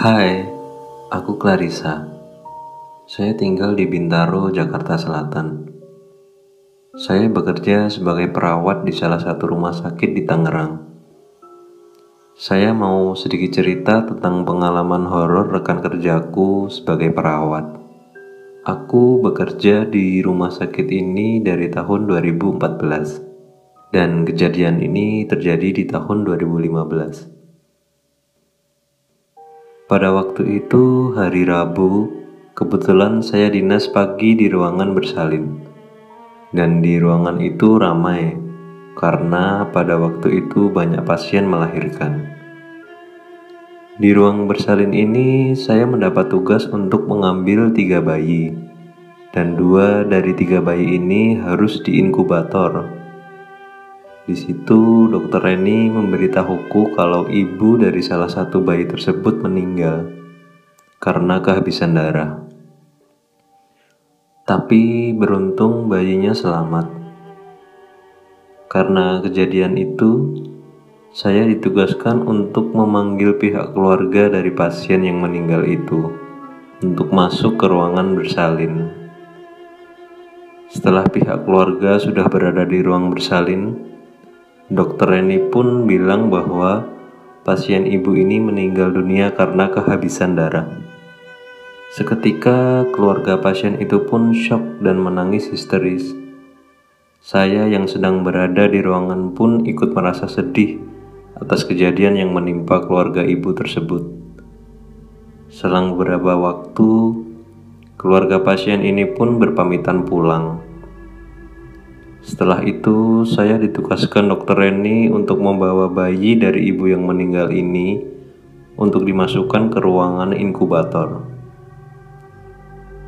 Hai, aku Clarissa. Saya tinggal di Bintaro, Jakarta Selatan. Saya bekerja sebagai perawat di salah satu rumah sakit di Tangerang. Saya mau sedikit cerita tentang pengalaman horor rekan kerjaku sebagai perawat. Aku bekerja di rumah sakit ini dari tahun 2014 dan kejadian ini terjadi di tahun 2015. Pada waktu itu, hari Rabu, kebetulan saya dinas pagi di ruangan bersalin. Dan di ruangan itu ramai, karena pada waktu itu banyak pasien melahirkan. Di ruang bersalin ini, saya mendapat tugas untuk mengambil tiga bayi, dan dua dari tiga bayi ini harus diinkubator di situ, dokter Reni memberitahuku kalau ibu dari salah satu bayi tersebut meninggal karena kehabisan darah. Tapi beruntung bayinya selamat. Karena kejadian itu, saya ditugaskan untuk memanggil pihak keluarga dari pasien yang meninggal itu untuk masuk ke ruangan bersalin. Setelah pihak keluarga sudah berada di ruang bersalin, Dokter Reni pun bilang bahwa pasien ibu ini meninggal dunia karena kehabisan darah. Seketika keluarga pasien itu pun shock dan menangis histeris. Saya yang sedang berada di ruangan pun ikut merasa sedih atas kejadian yang menimpa keluarga ibu tersebut. Selang beberapa waktu, keluarga pasien ini pun berpamitan pulang. Setelah itu, saya ditugaskan dokter Reni untuk membawa bayi dari ibu yang meninggal ini untuk dimasukkan ke ruangan inkubator.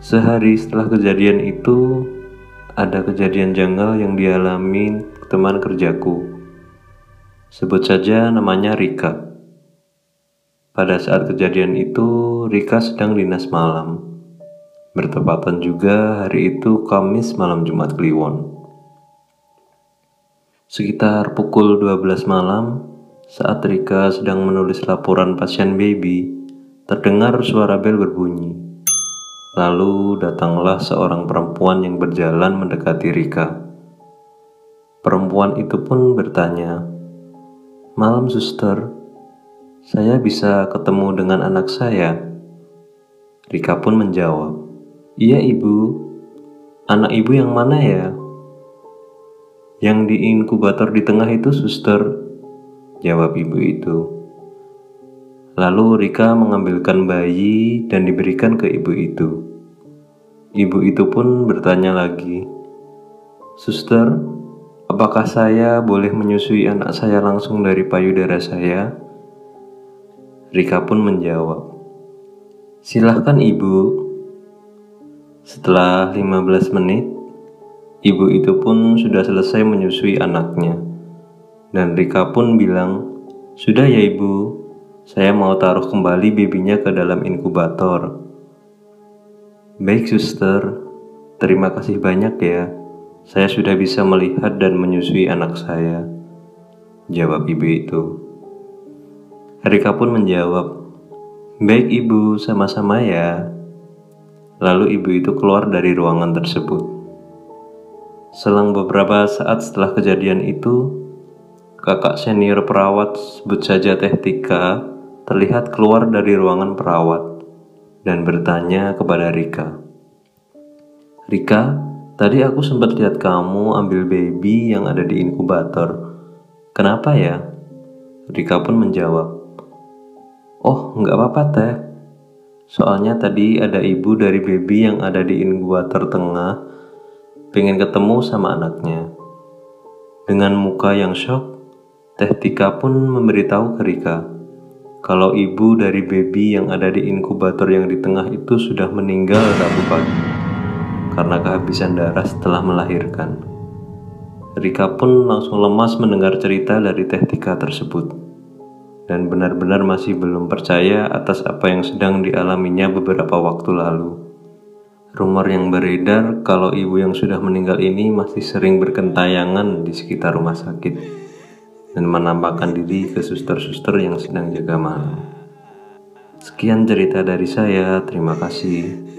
Sehari setelah kejadian itu, ada kejadian janggal yang dialami teman kerjaku. Sebut saja namanya Rika. Pada saat kejadian itu, Rika sedang dinas malam. Bertepatan juga hari itu Kamis malam Jumat Kliwon. Sekitar pukul 12 malam, saat Rika sedang menulis laporan pasien baby, terdengar suara bel berbunyi. Lalu datanglah seorang perempuan yang berjalan mendekati Rika. Perempuan itu pun bertanya, "Malam, suster, saya bisa ketemu dengan anak saya?" Rika pun menjawab, "Iya, ibu. Anak ibu yang mana ya?" Yang di inkubator di tengah itu suster, jawab ibu itu. Lalu Rika mengambilkan bayi dan diberikan ke ibu itu. Ibu itu pun bertanya lagi, Suster, apakah saya boleh menyusui anak saya langsung dari payudara saya? Rika pun menjawab, Silahkan ibu. Setelah 15 menit, Ibu itu pun sudah selesai menyusui anaknya. Dan Rika pun bilang, Sudah ya ibu, saya mau taruh kembali babynya ke dalam inkubator. Baik suster, terima kasih banyak ya. Saya sudah bisa melihat dan menyusui anak saya. Jawab ibu itu. Rika pun menjawab, Baik ibu, sama-sama ya. Lalu ibu itu keluar dari ruangan tersebut. Selang beberapa saat setelah kejadian itu, kakak senior perawat sebut saja Teh Tika terlihat keluar dari ruangan perawat dan bertanya kepada Rika. Rika, tadi aku sempat lihat kamu ambil baby yang ada di inkubator. Kenapa ya? Rika pun menjawab, Oh, nggak apa-apa teh. Soalnya tadi ada ibu dari baby yang ada di inkubator tengah pengen ketemu sama anaknya. Dengan muka yang shock, Teh Tika pun memberitahu ke Rika kalau ibu dari baby yang ada di inkubator yang di tengah itu sudah meninggal Rabu pagi karena kehabisan darah setelah melahirkan. Rika pun langsung lemas mendengar cerita dari Teh Tika tersebut dan benar-benar masih belum percaya atas apa yang sedang dialaminya beberapa waktu lalu. Rumor yang beredar kalau ibu yang sudah meninggal ini masih sering berkentayangan di sekitar rumah sakit dan menampakkan diri ke suster-suster yang sedang jaga malam. Sekian cerita dari saya, terima kasih.